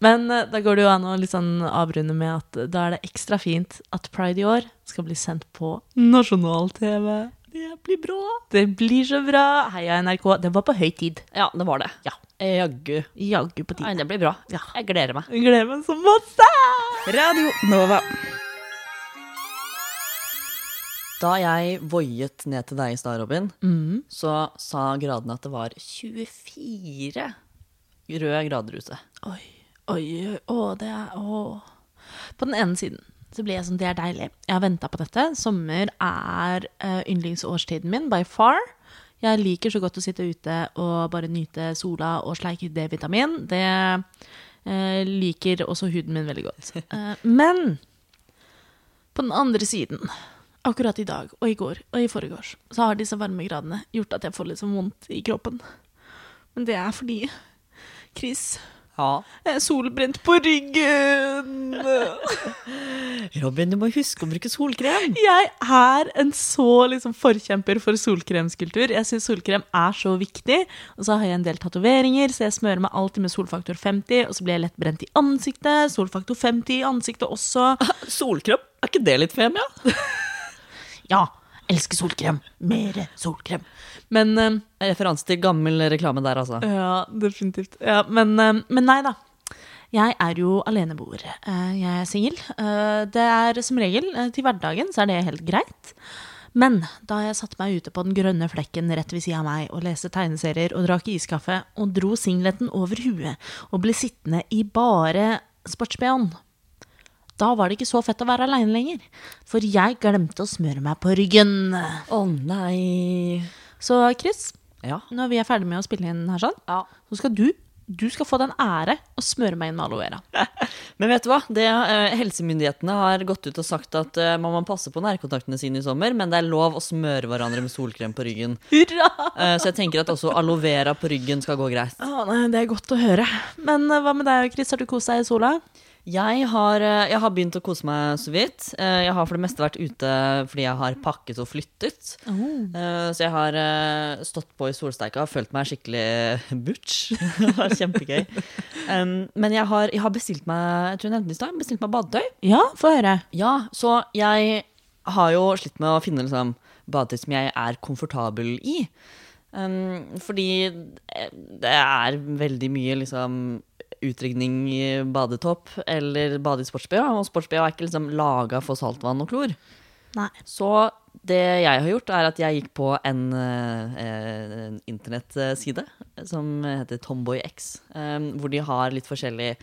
Men eh, da går det jo an å litt sånn avrunde med at eh, da er det ekstra fint at Pride i år skal bli sendt på nasjonal-TV. Det blir bra. Det blir så bra! Heia NRK. Det var på høy tid. Ja, det var det. Ja. Jaggu. Jaggu på Nei, tide. det blir bra. Ja. Jeg gleder meg. Jeg gleder meg så masse! Radio Nova. Da jeg voiet ned til deg i stad, Robin, Mm. så sa gradene at det var 24 røde grader ute. Oi, oi, oi, å, det er å. På den ene siden så blir jeg sånn, det er deilig. Jeg har venta på dette. Sommer er uh, yndlingsårstiden min, by far. Jeg liker så godt å sitte ute og bare nyte sola og sleike D-vitamin. Det uh, liker også huden min veldig godt. Uh, [laughs] men på den andre siden, akkurat i dag og i går og i forgårs, så har disse varmegradene gjort at jeg får litt sånn vondt i kroppen. Men det er fordi Chris, Ja. jeg er solbrent på ryggen. [laughs] Robin, du må huske å bruke solkrem. Jeg er en så liksom, forkjemper for solkremskultur. Jeg syns solkrem er så viktig. Og så har jeg en del tatoveringer, så jeg smører meg alltid med solfaktor 50. Og så blir jeg lett brent i ansiktet. Solfaktor 50 i ansiktet også. Solkrem, er ikke det litt fem, ja? [laughs] Ja, elsker solkrem. Mere solkrem. Men eh, Referanse til gammel reklame der, altså. Ja, definitivt. Ja, men, eh, men nei da. Jeg er jo aleneboer. Eh, Jeg er singel. Eh, Det er som regel eh, til hverdagen så er det helt greit. Men da jeg satte meg ute på den grønne flekken rett ved siden av meg og leste tegneserier og drakk iskaffe og dro singleten over huet og ble sittende i bare sports-BH-en, da var det ikke så fett å være aleine lenger. For jeg glemte å smøre meg på ryggen. Å nei. Så Chris, Ja. når vi er ferdig med å spille inn her sånn, Ja. så skal du du skal få den ære å smøre meg inn med aloe vera. [laughs] Men vet du hva? Det, eh, helsemyndighetene har gått ut og sagt at eh, man må passe på nærkontaktene sine i sommer, men det er lov å smøre hverandre med solkrem på ryggen. [laughs] Hurra! Eh, så jeg tenker at også aloe vera på ryggen skal gå greit. Å, nei, det er godt å høre. Men eh, hva med deg, Chris? Har du kost deg i sola? Jeg har, eh, jeg har begynt å kose meg så vidt. Eh, Jeg har for det meste vært ute fordi jeg har pakket og flyttet. Oh. Så jeg har eh, stått på i solsteika og følt meg skikkelig [laughs] butch. Det var kjempegøy. Men jeg har, jeg har bestilt meg jeg tror jeg nevnte det i sted, bestilt meg badetøy. Ja, få høre. Ja, så jeg har jo slitt med å finne liksom, badetøy som jeg er komfortabel i. Fordi eh, det er veldig mye liksom utdrikning i badetopp eller bade i sports-BH, og sports-BH er ikke liksom laga for saltvann og klor. Nei. Så det jeg har gjort, er at jeg gikk på en, eh, en internettside som heter TomboyX, X, hvor de har litt forskjellig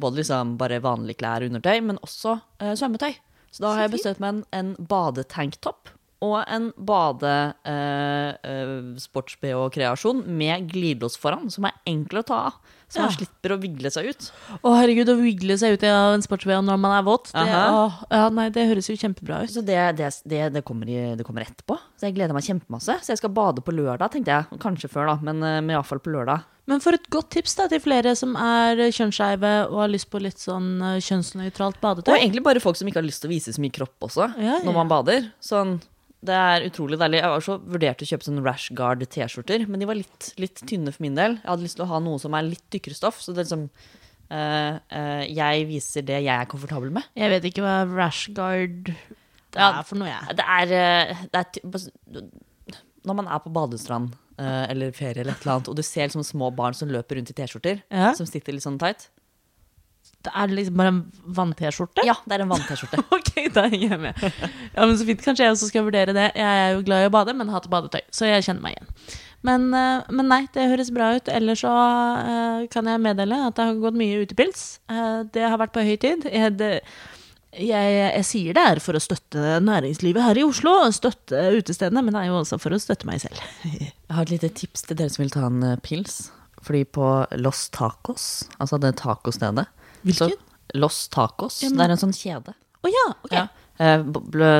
både liksom bare vanlige klær og undertøy, men også eh, svømmetøy. Så da har jeg bestilt meg en, en badetanktop og en bade eh, eh, med glidelås foran, som er enkel å ta av. Så man Ja. slipper å vigle seg ut. Å, herregud, å vigle seg ut av en sports når man er våt. Det, å, ja, nei, det høres jo kjempebra ut. Så det, det, det, det, kommer i, det kommer etterpå. Så jeg gleder meg kjempemasse. Så jeg skal bade på lørdag, tenkte jeg. Kanskje før, da, men, eh, men iallfall på lørdag. Men for et godt tips da, til flere som er kjønnsskeive og har lyst på litt sånn kjønnsnøytralt badetøy. Og egentlig bare folk som ikke har lyst til å vise så mye kropp også, Ja, ja. når man bader. Sånn, det er utrolig deilig. Jeg var også vurdert å kjøpe sånn Rashguard T-skjorter, men de var litt, litt tynne for min del. Jeg hadde lyst til å ha noe som er litt tykkere stoff. Så det er liksom eh, eh, Jeg viser det jeg er komfortabel med. Jeg vet ikke hva rashguard det Ja, er for noe, jeg. Det er, eh, det er Når man er på badestrand eller ferie eller et eller annet, og du ser liksom små barn som løper rundt i T-skjorter, Ja. som sitter litt sånn tight Det er liksom bare en vann-T-skjorte? Ja, det er en vann-T-skjorte. [laughs] Ok, da henger jeg med. Ja, men Så fint. Kanskje jeg også skal vurdere det. Jeg er jo glad i å bade, men hater badetøy. Så jeg kjenner meg igjen. Men, eh, men nei, det høres bra ut. Ellers så eh, kan jeg meddele at det har gått mye utepils. Eh, det har vært på høy tid. Jeg, det, jeg, jeg sier det er for å støtte næringslivet her i Oslo, støtte utestedene, men det er jo også for å støtte meg selv. [laughs] Jeg har et lite tips til dere som vil ta en pils. Fordi på Los Tacos, altså det tacostedet Hvilken? så- Los Tacos. Ja, men- Det er en sånn kjede. Å ja, ok. Ja. Eh,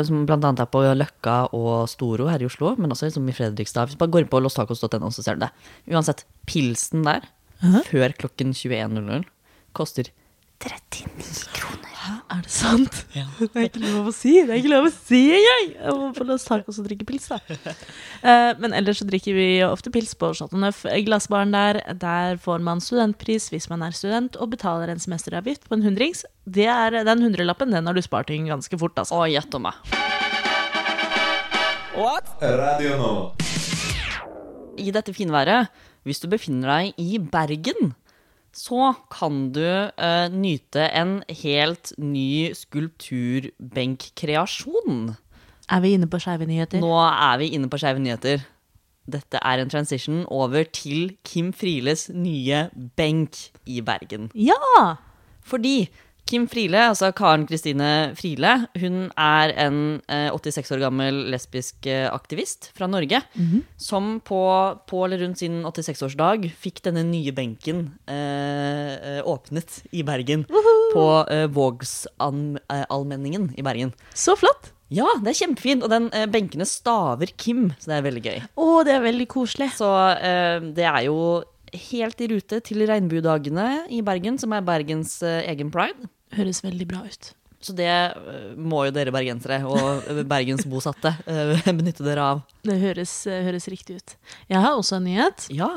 Som blant annet er på Løkka og Storo her i Oslo, men også liksom i Fredrikstad. Hvis du bare går inn på lostacos.no, så ser du det. Uansett, pilsen der, før klokken 21.00, koster 39 kroner. Er det sant? [laughs] Det er ikke lov å si. Det er ikke lov å si engang! Jeg må få oss tacos og drikke pils, da. Uh, [laughs] Men ellers så drikker vi ofte pils på Chateau Neuf glassbaren der. Der får man studentpris hvis man er student, og betaler en semesteravgift på en hundrings. Det er den hundrelappen, den har du spart inn ganske fort, altså. Å, gjett om meg. Radio Nova. I dette finværet, hvis du befinner deg i Bergen, så kan du uh, nyte en helt ny skulpturbenkkreasjon. Er vi inne på skeive nyheter? Nå er vi inne på Skeive nyheter. Dette er en transition over til Kim Frieles nye benk i Bergen. Ja! Fordi Kim Friele, altså Karen Kristine Friele, hun er en eh, 86 år gammel lesbisk eh, aktivist fra Norge, som på, på eller rundt sin 86-årsdag fikk denne nye benken eh, eh, åpnet i Bergen. På eh, Vågsallmenningen i Bergen. Så flott! Ja, det er kjempefint, og den eh, benkene staver Kim, så det er veldig gøy. Å, det er veldig koselig. Så eh, det er jo helt i rute til regnbuedagene i Bergen, som er Bergens eh, egen pride. Høres veldig bra ut. Så det eh, må jo dere bergensere og [laughs] bergensbosatte eh, [laughs] benytte dere av. Det høres, høres riktig ut. Jeg har også en nyhet. Ja.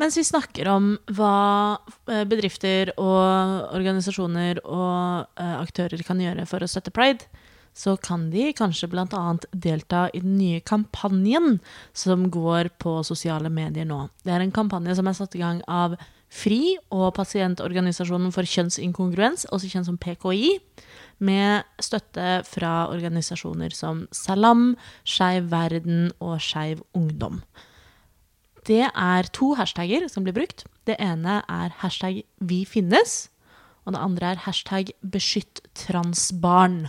Mens vi snakker om hva bedrifter og organisasjoner og aktører kan gjøre for å støtte pride, så kan de kanskje bl.a. delta i den nye kampanjen som går på sosiale medier nå. Det er en kampanje som er satt i gang av FRI og Pasientorganisasjonen for kjønnsinkongruens, også kjent som PKI, med støtte fra organisasjoner som Salam, Skeiv Verden og Skeiv Ungdom. Det er to hashtagger som blir brukt. Det ene er hashtag vi finnes, og det andre er hashtag beskytt transbarn.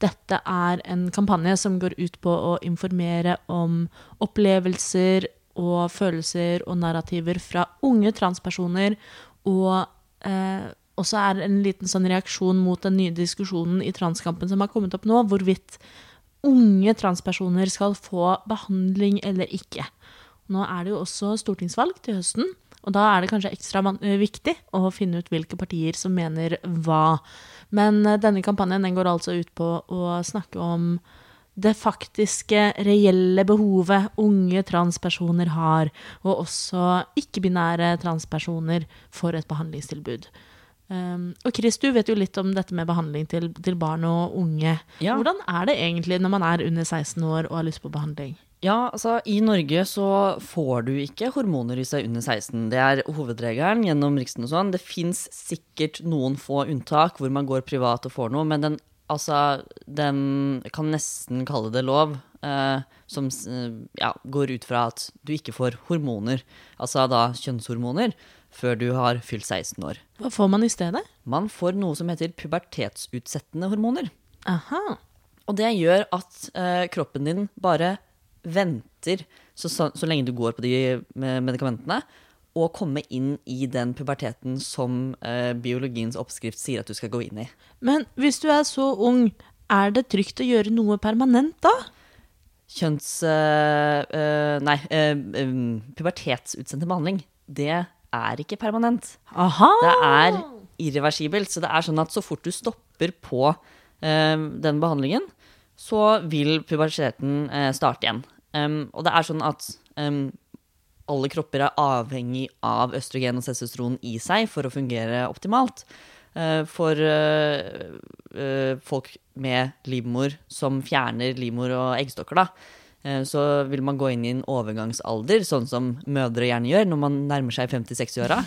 Dette er en kampanje som går ut på å informere om opplevelser og følelser og narrativer fra unge transpersoner, og eh, også er en liten sånn reaksjon mot den nye diskusjonen i transkampen som har kommet opp nå, hvorvidt unge transpersoner skal få behandling eller ikke. Nå er det jo også stortingsvalg til høsten, og da er det kanskje ekstra eh, viktig å finne ut hvilke partier som mener hva. Men eh, denne kampanjen den går altså ut på å snakke om det faktiske, reelle behovet unge transpersoner har, og også ikke-binære transpersoner for et behandlingstilbud. Um, og Chris, du vet jo litt om dette med behandling til, til barn og unge. Ja. Hvordan er det egentlig når man er under 16 år og har lyst på behandling? Ja, altså I Norge så får du ikke hormoner i seg under 16. Det er hovedregelen gjennom Riksen og sånn. Det fins sikkert noen få unntak hvor man går privat og får noe, men den, altså, den kan nesten kalle det lov, eh, som eh, ja, går ut fra at du ikke får hormoner, altså da kjønnshormoner, før du har fylt 16 år. Hva får man i stedet? Man får noe som heter pubertetsutsettende hormoner. Aha. Og det gjør at eh, kroppen din bare venter så, så, lenge du går på de med medikamentene, å komme inn i den puberteten som eh, biologiens oppskrift sier at du skal gå inn i. Men hvis du er så ung, er det trygt å gjøre noe permanent da? Kjønns... eh, eh, nei, eh, um, pubertetsutsendte behandling, det er ikke permanent. Aha! Det er irreversibelt. Så det er sånn at så fort du stopper på eh, den behandlingen, så vil puberteten eh, starte igjen. Um, og det er sånn at em, alle kropper er avhengig av østrogen og testosteron i seg for å fungere optimalt. Eh, for eh, eh, folk med livmor som fjerner livmor og eggstokker, da, så vil man gå inn i en overgangsalder, sånn som mødre gjerne gjør når man nærmer seg 50-60-åra.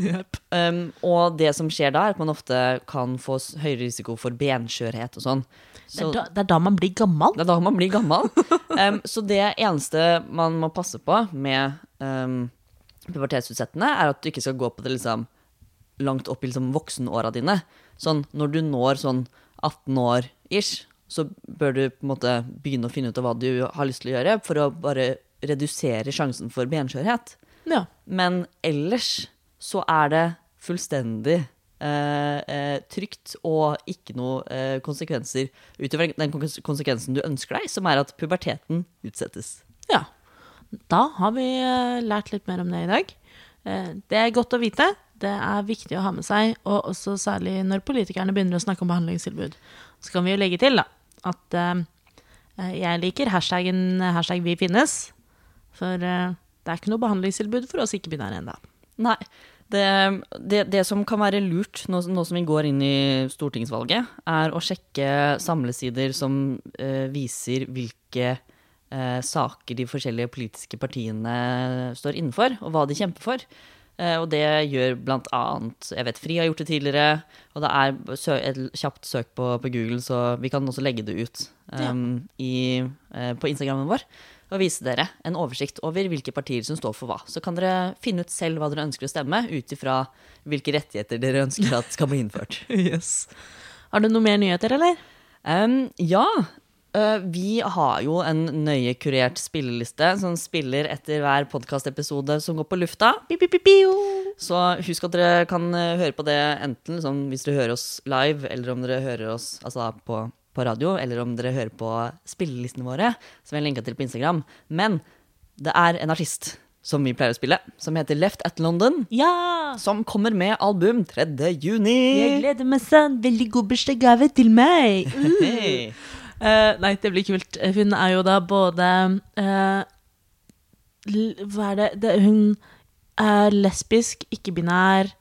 [laughs] um, og det som skjer da, er at man ofte kan få høyere risiko for benskjørhet og sånn. Det Så da, det er da man blir gammel. det er da man blir gammel. [laughs] Um, så det eneste man må passe på med um, pubertetsutsettende, er at du ikke skal gå på det liksom langt opp i liksom voksenåra dine. Sånn når du når sånn 18 år ish, så bør du på en måte begynne å finne ut av hva du har lyst til å gjøre, for å bare redusere sjansen for benskjørhet. Ja. Men ellers så er det fullstendig eh, eh, trygt og ikke noe eh, konsekvenser utover den konsekvensen du ønsker deg, som er at puberteten utsettes. ja. Da har vi eh, lært litt mer om det i dag. Eh, det er godt å vite. Det er viktig å ha med seg, og også særlig når politikerne begynner å snakke om behandlingstilbud. Så kan vi jo legge til da, at eh, jeg liker hashtaggen hashtag vi finnes, for det er ikke noe behandlingstilbud for oss ikke-binære ennå. Nei. Det, det, det som kan være lurt nå, nå som vi går inn i stortingsvalget, er å sjekke samlesider som eh, viser hvilke eh, saker de forskjellige politiske partiene står innenfor, og hva de kjemper for. Eh, og det gjør blant annet Jeg vet Fri har gjort det tidligere, og det er et kjapt søk på, på Google, så vi kan også legge det ut um, i, eh, på Instagrammen vår. Og vise dere en oversikt over hvilke partier som står for hva. Så kan dere finne ut selv hva dere ønsker å stemme, ut ifra hvilke rettigheter dere ønsker at skal bli innført. [laughs] Yes. Har du noe mer nyheter, eller? Um, ja, vi har jo en nøye kurert spilleliste som spiller etter hver podkastepisode som går på lufta. Så husk at dere kan øh, høre på det enten liksom, hvis dere hører oss live, eller om dere hører oss altså, på, på radio, eller om dere hører på spillelistene våre, som jeg lenka til på Instagram. Men det er en artist som vi pleier å spille, som heter Left at London. Ja! Som kommer med album 3. juni. Jeg gleder meg sånn. Veldig god bursdagsgave til meg. [laughs] Uh. Eh, nei, det blir kult. Hun er jo da både uh, Hva er det, det Hun er lesbisk, ikke-binær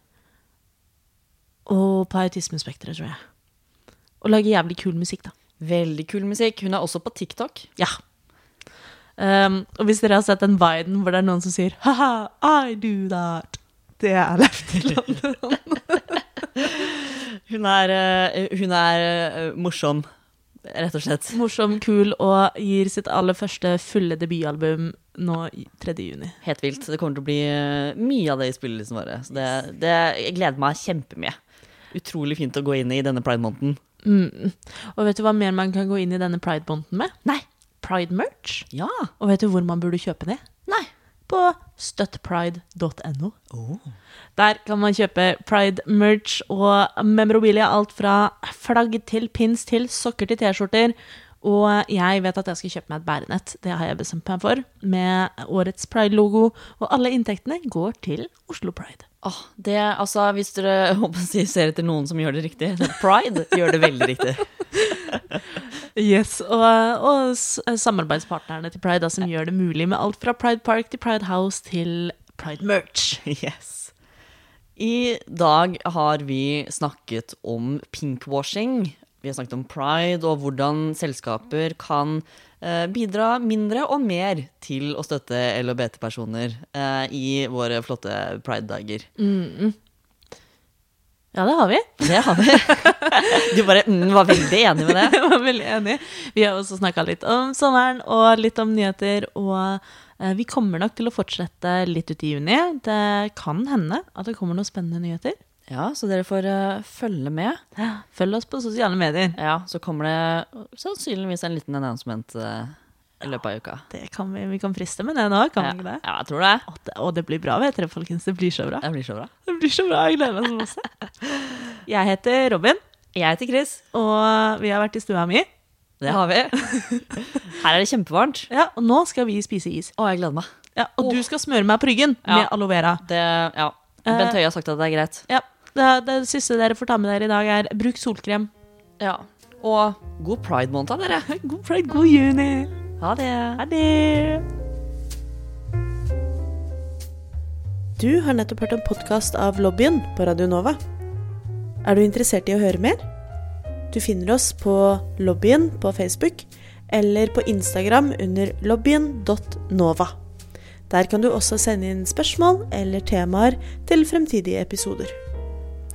og på autismespekteret, tror jeg. Og lager jævlig kul musikk, da. Veldig kul musikk. Hun er også på TikTok. Ja. Um, og hvis dere har sett den viden hvor det er noen som sier ha-ha, I do that. Det er Leif London. [laughs] Hun er, eh, hun er morsom, rett og slett. Morsom, kul og gir sitt aller første fulle debutalbum nå 3. juni. Helt vilt. Det kommer til å bli eh, mye av det i spillelisten vår. Så det, det, jeg gleder meg kjempemye. Utrolig fint å gå inn i denne pride-måneden. Mm. Og vet du hva mer man kan gå inn i denne pride-måneden med? Nei. Pride merch. Ja. Og vet du hvor man burde kjøpe det? Nei. På støttpride.no. Der kan man kjøpe pride-merch og memorabilia. Alt fra flagg til pins til sokker til T-skjorter. Og jeg vet at jeg skal kjøpe meg et bærenett. Det har jeg bestemt meg for. Med årets pride-logo. Og alle inntektene går til Oslo Pride. Åh, det, altså, hvis dere [laughs] håper ser etter noen som gjør det riktig, Pride gjør det veldig riktig. [laughs] Yes, Og, og samarbeidspartnerne til Pride da, som gjør det mulig med alt fra Pride Park til Pride House til Pride Merch. [laughs] Yes. I dag har vi snakket om pinkwashing. Vi har snakket om pride og hvordan selskaper kan eh, bidra mindre og mer til å støtte LHBT-personer eh, i våre flotte pride-dager. Ja, det har vi. [laughs] Det har vi. Du bare mm, var veldig enig med det. [laughs] Jeg var veldig enig. Vi har også snakka litt om sommeren og litt om nyheter. Og eh, vi kommer nok til å fortsette litt ut i juni. Det kan hende at det kommer noen spennende nyheter. Ja, så dere får uh, følge med. Følg oss på sosiale medier. Ja, så kommer det sannsynligvis en liten announcement uh, i løpet av uka. Det kan vi, vi kan friste med det nå, kan Ja, vi ikke det? ja, jeg tror det. Og det? Og det blir bra, vet dere, folkens. Det blir så bra. Det blir så bra. Det blir så bra. Jeg gleder meg så masse. [laughs] Jeg heter Robin, Jeg heter Chris. og vi har vært i stua mi. Det har vi. [laughs] Her er det kjempevarmt. Ja, og nå skal vi spise is. Å, jeg gleder meg. Ja, og du skal smøre meg på ryggen Ja. med aloe vera. Det, ja. Bent Høie har sagt at det er greit. Ja, det, det siste dere får ta med dere i dag, er bruk solkrem. Ja. Og god pride-måned, dere. [laughs] God pride, god juni. Ha det. Ha det. Du har nettopp hørt en podkast av Lobbyen på Radio Nova. Er du interessert i å høre mer? Du finner oss på Lobbyen på Facebook eller på Instagram under lobbyen.nova. Der kan du også sende inn spørsmål eller temaer til fremtidige episoder.